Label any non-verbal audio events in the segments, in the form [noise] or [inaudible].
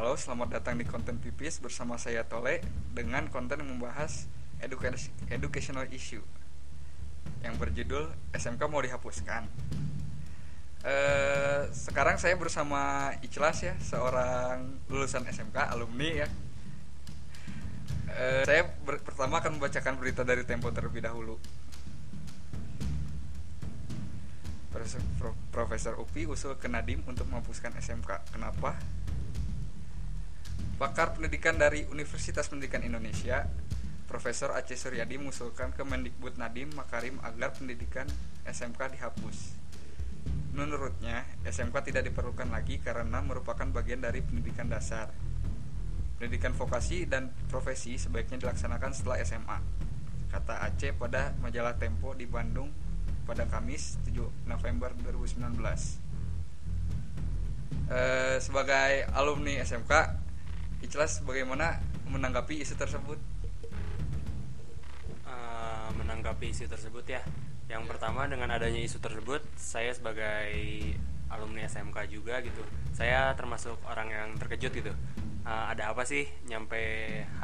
Halo, selamat datang di konten Pipis bersama saya Tole dengan konten membahas education, educational issue yang berjudul SMK mau dihapuskan. Eh, sekarang saya bersama Ikhlas ya, seorang lulusan SMK, alumni ya. Eh, saya ber- pertama akan membacakan berita dari Tempo terlebih dahulu. Profesor, Pro- Profesor Upi usul ke Nadim untuk menghapuskan SMK. Kenapa? Pakar pendidikan dari Universitas Pendidikan Indonesia, Profesor Aceh Suryadi mengusulkan ke Mendikbud Nadiem Makarim agar pendidikan SMK dihapus. Menurutnya, SMK tidak diperlukan lagi karena merupakan bagian dari pendidikan dasar. Pendidikan vokasi dan profesi sebaiknya dilaksanakan setelah SMA, kata Aceh pada majalah Tempo di Bandung pada Kamis 7 November 2019. Eh, sebagai alumni SMK, Ikhlas bagaimana menanggapi isu tersebut? Eh, menanggapi isu tersebut ya. Yang pertama dengan adanya isu tersebut, saya sebagai alumni SMK juga gitu, saya termasuk orang yang terkejut gitu. Eh, ada apa sih nyampe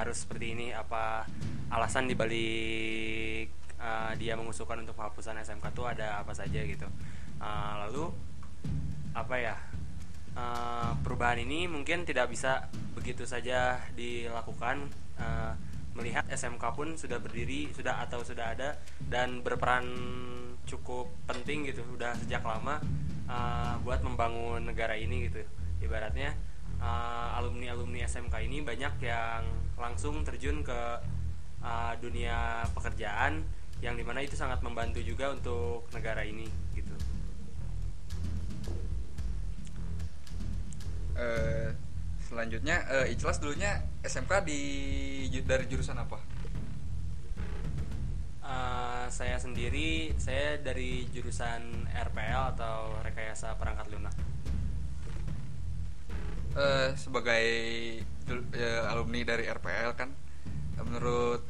harus seperti ini? Apa alasan dibalik eh, dia mengusulkan untuk penghapusan SMK itu ada apa saja gitu? Eh, lalu apa ya? Eh, perubahan ini mungkin tidak bisa begitu saja dilakukan. eh, melihat SMK pun sudah berdiri sudah atau sudah ada dan berperan cukup penting gitu sudah sejak lama uh, buat membangun negara ini gitu ibaratnya alumni alumni SMK ini banyak yang langsung terjun ke uh, dunia pekerjaan yang di mana itu sangat membantu juga untuk negara ini gitu Eh, selanjutnya eh, Ikhlas dulunya SMK di dari jurusan apa? Uh, saya sendiri saya dari jurusan RPL atau rekayasa perangkat lunak Eh, sebagai eh, alumni dari RPL kan menurut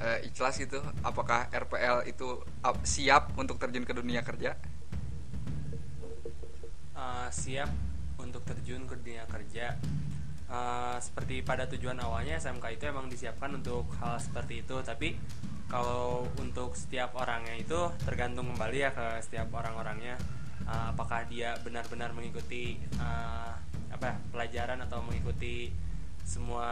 eh, Ikhlas itu apakah RPL itu ap- siap untuk terjun ke dunia kerja? uh, siap untuk terjun ke dunia kerja. Uh, seperti pada tujuan awalnya SMK itu emang disiapkan untuk hal seperti itu. Tapi kalau untuk setiap orangnya itu tergantung kembali ya ke setiap orang-orangnya. Uh, apakah dia benar-benar mengikuti uh, apa ya, pelajaran atau mengikuti semua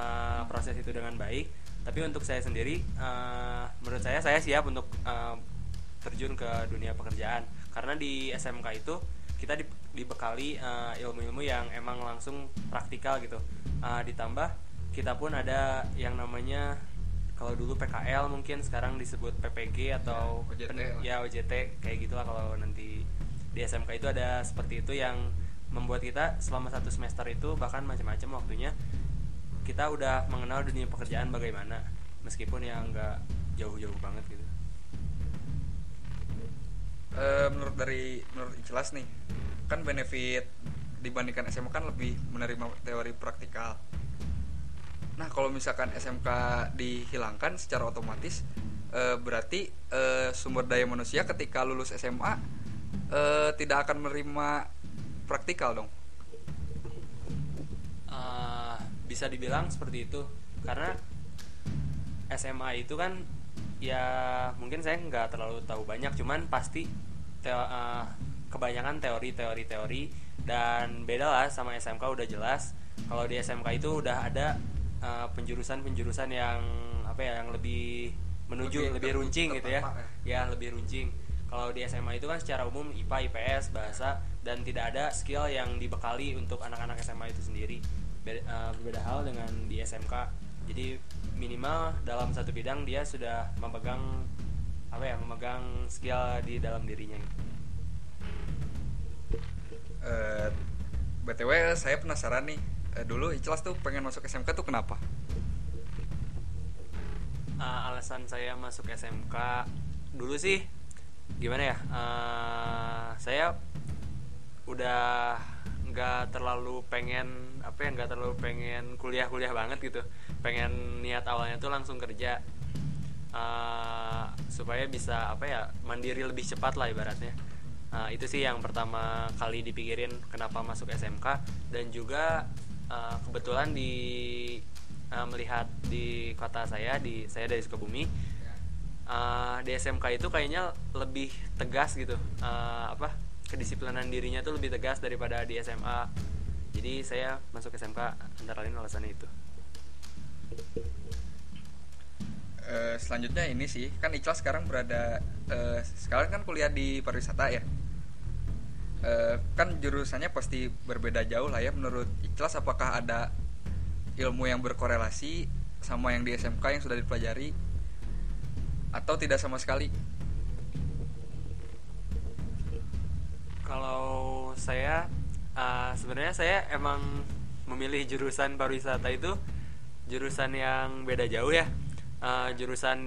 proses itu dengan baik. Tapi untuk saya sendiri uh, menurut saya saya siap untuk uh, terjun ke dunia pekerjaan. Karena di SMK itu kita di- dibekali uh, ilmu-ilmu yang emang langsung praktikal gitu Uh, ditambah kita pun ada yang namanya kalau dulu PKL mungkin sekarang disebut PPG atau Ya, OJT pen- lah. ya OJT kayak gitulah kalau nanti di SMK itu ada seperti itu yang membuat kita selama satu semester itu bahkan macam-macam waktunya kita udah mengenal dunia pekerjaan bagaimana meskipun ya nggak jauh-jauh banget gitu Eh, menurut dari menurut Ikhlas nih kan benefit dibandingkan SMK kan lebih menerima teori praktikal. Nah kalau misalkan SMK dihilangkan secara otomatis eh, berarti eh, sumber daya manusia ketika lulus SMA eh, tidak akan menerima praktikal dong. Eh, bisa dibilang seperti itu karena SMA itu kan ya mungkin saya nggak terlalu tahu banyak cuman pasti teo- eh, kebanyakan teori-teori teori dan beda lah sama SMK udah jelas. Kalau di SMK itu udah ada eh, penjurusan-penjurusan yang apa ya yang lebih menuju Lebih lebih, runcing gitu ya. terdampak ya. Lebih runcing. Kalau di SMA itu kan secara umum IPA IPS bahasa dan tidak ada skill yang dibekali untuk anak-anak SMA itu sendiri. Be- eh, berbeda hal dengan di SMK jadi minimal dalam satu bidang dia sudah memegang apa ya memegang skill di dalam dirinya. Eh, btw saya penasaran nih. Eh, dulu Ikhlas tuh pengen masuk SMK tuh kenapa? Eh, alasan saya masuk SMK dulu sih gimana ya Eh, saya udah nggak terlalu pengen apa ya nggak terlalu pengen kuliah-kuliah banget gitu pengen niat awalnya tuh langsung kerja Eh, supaya bisa apa ya mandiri lebih cepat lah ibaratnya. Eh, itu sih yang pertama kali dipikirin kenapa masuk SMK dan juga uh, kebetulan di uh, melihat di kota saya di saya dari Sukabumi uh, di SMK itu kayaknya lebih tegas gitu. Uh, apa kedisiplinan dirinya tuh lebih tegas daripada di SMA jadi saya masuk SMK antara lain alasannya itu Uh, selanjutnya ini sih kan Ikhlas sekarang berada uh, sekarang kan kuliah di pariwisata ya. Uh, kan jurusannya pasti berbeda jauh lah ya. Menurut Ikhlas apakah ada ilmu yang berkorelasi sama yang di SMK yang sudah dipelajari atau tidak sama sekali? Kalau saya uh, sebenarnya saya emang memilih jurusan pariwisata itu jurusan yang beda jauh ya. Uh, jurusan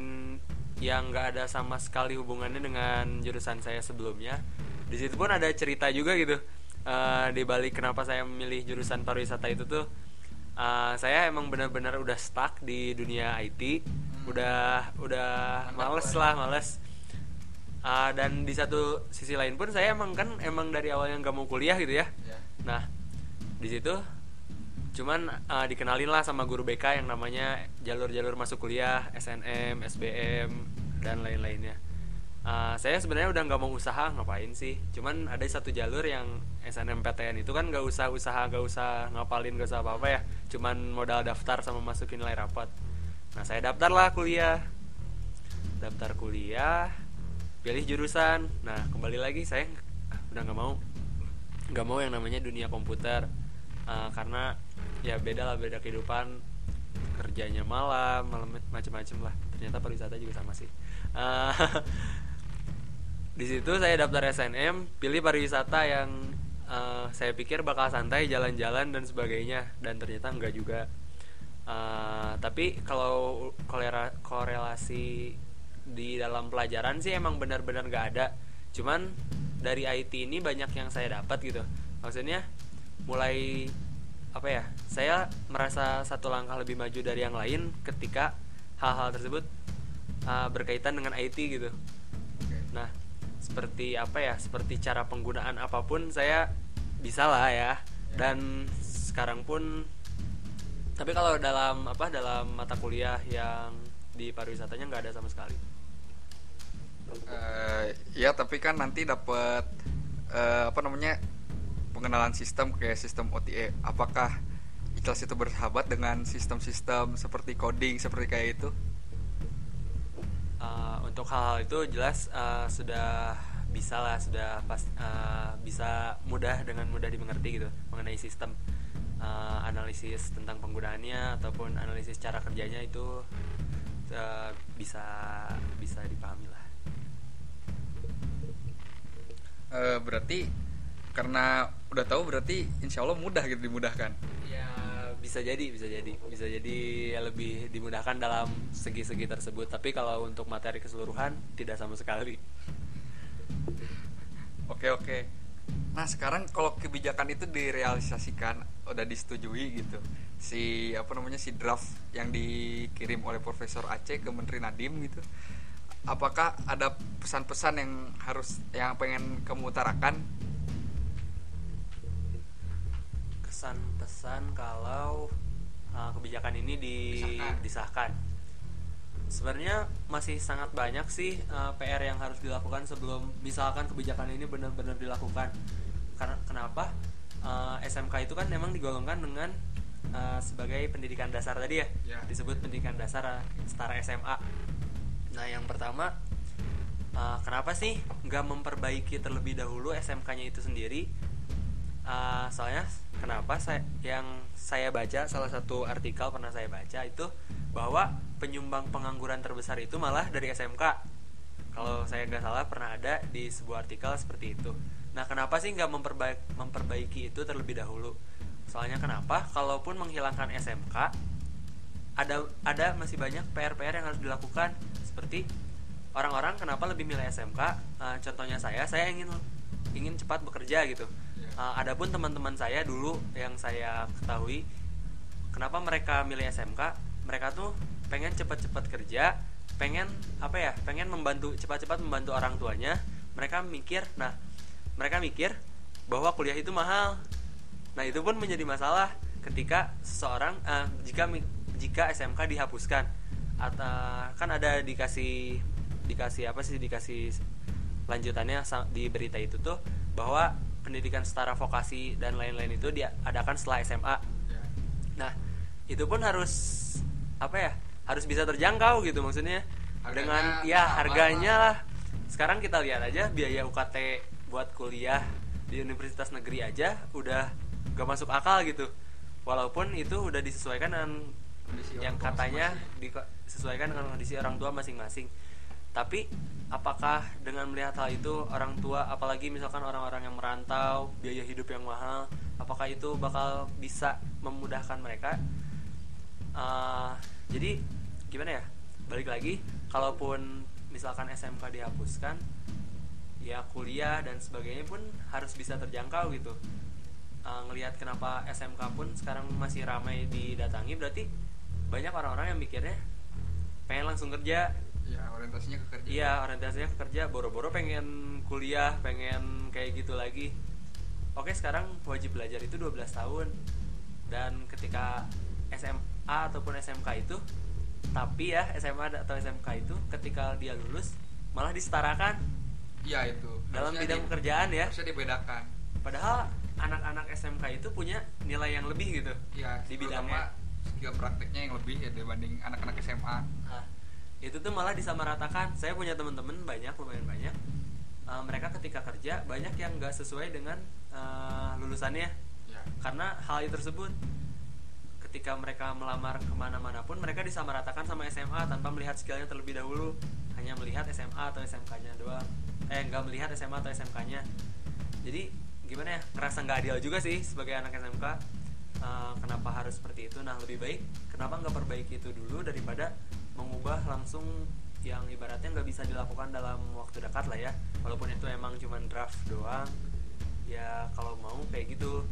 yang nggak ada sama sekali hubungannya dengan jurusan saya sebelumnya. Di situ pun ada cerita juga gitu. Uh, di balik kenapa saya memilih jurusan pariwisata itu tuh uh, saya emang benar-benar udah stuck di dunia IT hmm. udah udah males lah males. Uh, dan di satu sisi lain pun saya emang kan emang dari awalnya nggak mau kuliah gitu ya. Yeah. nah di situ cuman uh, dikenalin lah sama guru BK yang namanya jalur-jalur masuk kuliah SNM SBM dan lain-lainnya. Uh, saya sebenarnya udah nggak mau usaha ngapain sih? Cuman ada satu jalur yang SNMPTN itu kan nggak usah usaha nggak usah ngapalin nggak usah apa-apa ya. Cuman modal daftar sama masukin nilai rapat. Nah saya daftar lah kuliah. Daftar kuliah pilih jurusan. Nah kembali lagi saya udah nggak mau. Nggak mau yang namanya dunia komputer. Uh, karena ya beda lah beda kehidupan. Kerjanya malam malam macam-macam lah. Ternyata pariwisata juga sama sih. Uh, [laughs] di situ saya daftar SNM pilih pariwisata yang uh, saya pikir bakal santai jalan-jalan dan sebagainya. Dan ternyata enggak juga. Uh, tapi kalau korelasi di dalam pelajaran sih emang benar-benar nggak ada. Cuman dari IT ini banyak yang saya dapat gitu. Maksudnya mulai apa ya saya merasa satu langkah lebih maju dari yang lain ketika hal-hal tersebut uh, berkaitan dengan IT gitu. Nah seperti apa ya seperti cara penggunaan apa pun saya bisa lah ya. Dan sekarang pun tapi kalau dalam apa dalam mata kuliah yang di pariwisatanya nggak ada sama sekali. Uh, ya tapi kan nanti dapat uh, apa namanya pengenalan sistem kayak sistem OTA apakah ikhlas itu bersahabat dengan sistem-sistem seperti coding seperti kayak itu? Uh, untuk hal-hal itu jelas uh, sudah bisa lah sudah pas uh, bisa mudah dengan mudah dimengerti gitu mengenai sistem. Uh, analisis tentang penggunaannya ataupun analisis cara kerjanya itu uh, bisa bisa dipahami lah. Uh, berarti karena udah tahu berarti insya Allah mudah gitu dimudahkan. Ya bisa jadi bisa jadi. Bisa jadi ya lebih dimudahkan dalam segi-segi tersebut. Tapi kalau untuk materi keseluruhan tidak sama sekali. Oke oke. Nah sekarang kalau kebijakan itu direalisasikan udah disetujui gitu. Si apa namanya si draft yang dikirim oleh Profesor Aceh ke Menteri Nadim gitu apakah ada pesan-pesan yang harus yang pengen kamu utarakan pesan-pesan kalau uh, kebijakan ini di, disahkan. disahkan. Sebenarnya masih sangat banyak sih uh, PR yang harus dilakukan sebelum misalkan kebijakan ini benar-benar dilakukan. Karena kenapa? Uh, SMK itu kan memang digolongkan dengan uh, sebagai pendidikan dasar tadi ya, yeah. disebut pendidikan dasar setara SMA. Nah yang pertama uh, kenapa sih nggak memperbaiki terlebih dahulu SMK-nya itu sendiri? Uh, soalnya kenapa saya yang saya baca salah satu artikel pernah saya baca itu bahwa penyumbang pengangguran terbesar itu malah dari SMK kalau saya nggak salah pernah ada di sebuah artikel seperti itu. Nah kenapa sih nggak memperbaiki, memperbaiki itu terlebih dahulu? Soalnya kenapa? Kalaupun menghilangkan SMK ada ada masih banyak PR-PR yang harus dilakukan. Seperti orang-orang kenapa lebih milih SMK uh, contohnya saya saya ingin ingin cepat bekerja gitu uh, adapun teman-teman saya dulu yang saya ketahui kenapa mereka milih SMK mereka tuh pengen cepat-cepat kerja pengen apa ya pengen membantu cepat-cepat membantu orang tuanya. Mereka mikir nah mereka mikir bahwa kuliah itu mahal. Nah itu pun menjadi masalah ketika seseorang uh, jika jika SMK dihapuskan. Atau kan ada dikasih dikasih apa sih dikasih lanjutannya di berita itu tuh bahwa pendidikan setara vokasi dan lain-lain itu diadakan setelah SMA. Ya. Nah, itu pun harus apa ya? Harus bisa terjangkau gitu maksudnya. Harganya dengan ya harganya lah. Sekarang kita lihat aja biaya UKT buat kuliah di universitas negeri aja udah gak masuk akal gitu. Walaupun itu udah disesuaikan dengan kondisi yang katanya disesuaikan dengan kondisi orang tua masing-masing. Tapi apakah dengan melihat hal itu orang tua apalagi misalkan orang-orang yang merantau biaya hidup yang mahal apakah itu bakal bisa memudahkan mereka? Uh, jadi gimana ya? Balik lagi kalaupun misalkan SMK dihapuskan ya kuliah dan sebagainya pun harus bisa terjangkau gitu. Uh, ngelihat kenapa SMK pun sekarang masih ramai didatangi berarti banyak orang-orang yang mikirnya pengen langsung kerja ya orientasinya ke kerja. Iya orientasinya ke kerja. Boro-boro pengen kuliah pengen kayak gitu lagi. Oke sekarang wajib belajar itu 12 tahun. Dan ketika SMA ataupun SMK itu tapi ya SMA atau SMK itu ketika dia lulus malah disetarakan. Iya itu. Dalam bidang di, pekerjaan ya. harusnya dibedakan. Padahal anak-anak SMK itu punya nilai yang lebih gitu ya di bidangnya. skill prakteknya yang lebih ya dibanding anak-anak SMA nah, itu tuh malah disamaratakan. Saya punya teman-teman banyak lumayan banyak. Uh, mereka ketika kerja banyak yang nggak sesuai dengan uh, lulusannya. Ya. karena hal itu tersebut. Ketika mereka melamar ke mana-mana pun mereka disamaratakan sama SMA tanpa melihat skillnya terlebih dahulu. Hanya melihat SMA atau SMK-nya doang. Eh nggak melihat SMA atau SMK-nya jadi gimana ya? Ngerasa nggak adil juga sih sebagai anak SMK uh, eh, kenapa harus seperti itu? Nah lebih baik kenapa nggak perbaiki itu dulu daripada mengubah langsung yang ibaratnya nggak bisa dilakukan dalam waktu dekat lah ya. Walaupun itu emang cuma draft doang ya kalau mau kayak gitu.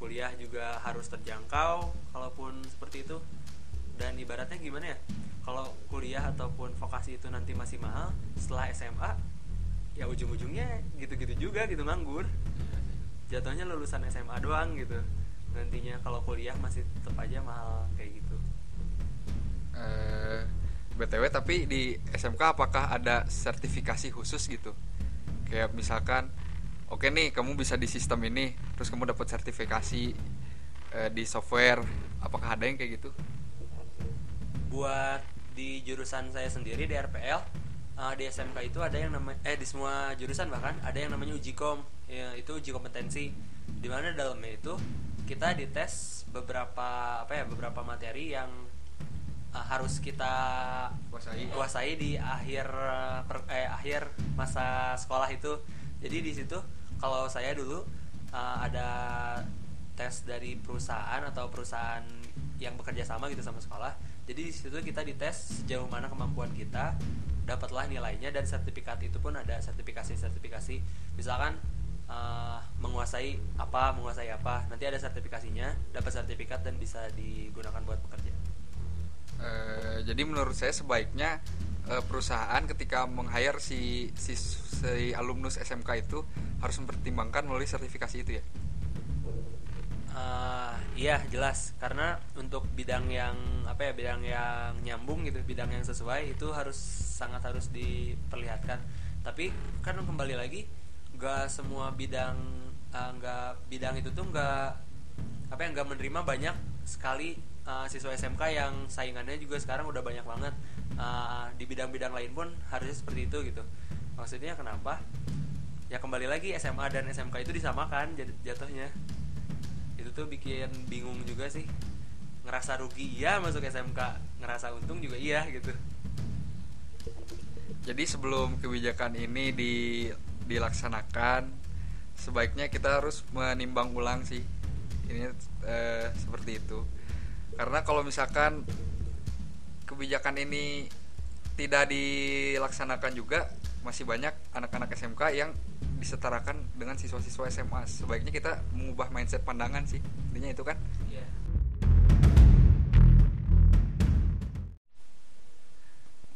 Kuliah juga harus terjangkau kalaupun seperti itu. Dan ibaratnya gimana ya kalau kuliah ataupun vokasi itu nanti masih mahal setelah SMA ya ujung-ujungnya gitu-gitu juga gitu nganggur. Jatuhnya lulusan SMA doang gitu. Nantinya kalau kuliah masih tetap aja mahal kayak gitu eh, btw tapi di SMK apakah ada sertifikasi khusus gitu? Kayak misalkan oke okay nih kamu bisa di sistem ini terus kamu dapat sertifikasi uh, di software apakah ada yang kayak gitu? Buat di jurusan saya sendiri di RPL uh, eh, di SMK itu ada yang namanya eh di semua jurusan bahkan ada yang namanya uji kom. Ya, itu uji kompetensi. Di mana dalamnya itu kita dites beberapa apa ya beberapa materi yang uh, harus kita kuasai. kuasai di akhir per, eh, akhir masa sekolah itu. Jadi di situ kalau saya dulu uh, ada tes dari perusahaan atau perusahaan yang bekerja sama gitu sama sekolah. Jadi di situ kita dites sejauh mana kemampuan kita dapatlah nilainya dan sertifikat itu pun ada sertifikasi sertifikasi misalkan uh, menguasai apa menguasai apa nanti ada sertifikasinya dapat sertifikat dan bisa digunakan buat bekerja Eh, jadi menurut saya sebaiknya uh, perusahaan ketika meng-hire si, si si alumnus SMK itu harus mempertimbangkan melalui sertifikasi itu ya. Uh, iya jelas karena untuk bidang yang apa ya bidang yang nyambung gitu bidang yang sesuai itu harus sangat harus diperlihatkan tapi kan kembali lagi nggak semua bidang nggak bidang itu tuh nggak apa yang nggak menerima banyak sekali uh, siswa SMK yang saingannya juga sekarang udah banyak banget. Uh, di bidang-bidang lain pun harusnya seperti itu gitu. Maksudnya kenapa? Ya kembali lagi SMA dan SMK itu disamakan jatuhnya. Itu tuh bikin bingung juga sih. Ngerasa rugi iya masuk SMK ngerasa untung juga iya gitu. Jadi sebelum kebijakan ini di, dilaksanakan sebaiknya kita harus menimbang ulang sih. Ini eh, seperti itu karena kalau misalkan kebijakan ini tidak dilaksanakan juga masih banyak anak-anak SMK yang disetarakan dengan siswa-siswa SMA sebaiknya kita mengubah mindset pandangan sih intinya itu kan yeah.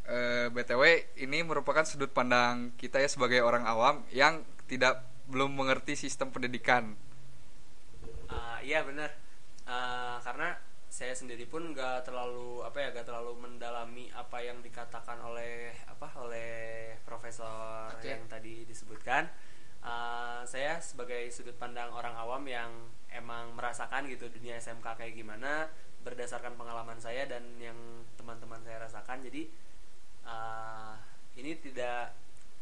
Iya. btw ini merupakan sudut pandang kita ya sebagai orang awam yang tidak belum mengerti sistem pendidikan uh, iya benar Uh, karena saya sendiri pun nggak terlalu apa ya nggak terlalu mendalami apa yang dikatakan oleh apa oleh profesor Oke. yang tadi disebutkan. Uh, saya sebagai sudut pandang orang awam yang emang merasakan gitu dunia SMK kayak gimana berdasarkan pengalaman saya dan yang teman-teman saya rasakan. Jadi uh, ini tidak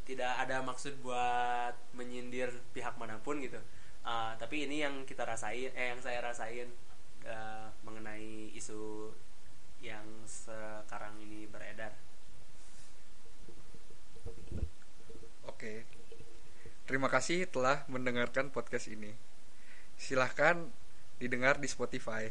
tidak ada maksud buat menyindir pihak mana pun gitu. Uh, tapi ini yang kita rasain eh yang saya rasain uh, mengenai isu yang sekarang ini beredar Oke. Terima kasih telah mendengarkan podcast ini. Silahkan didengar di Spotify.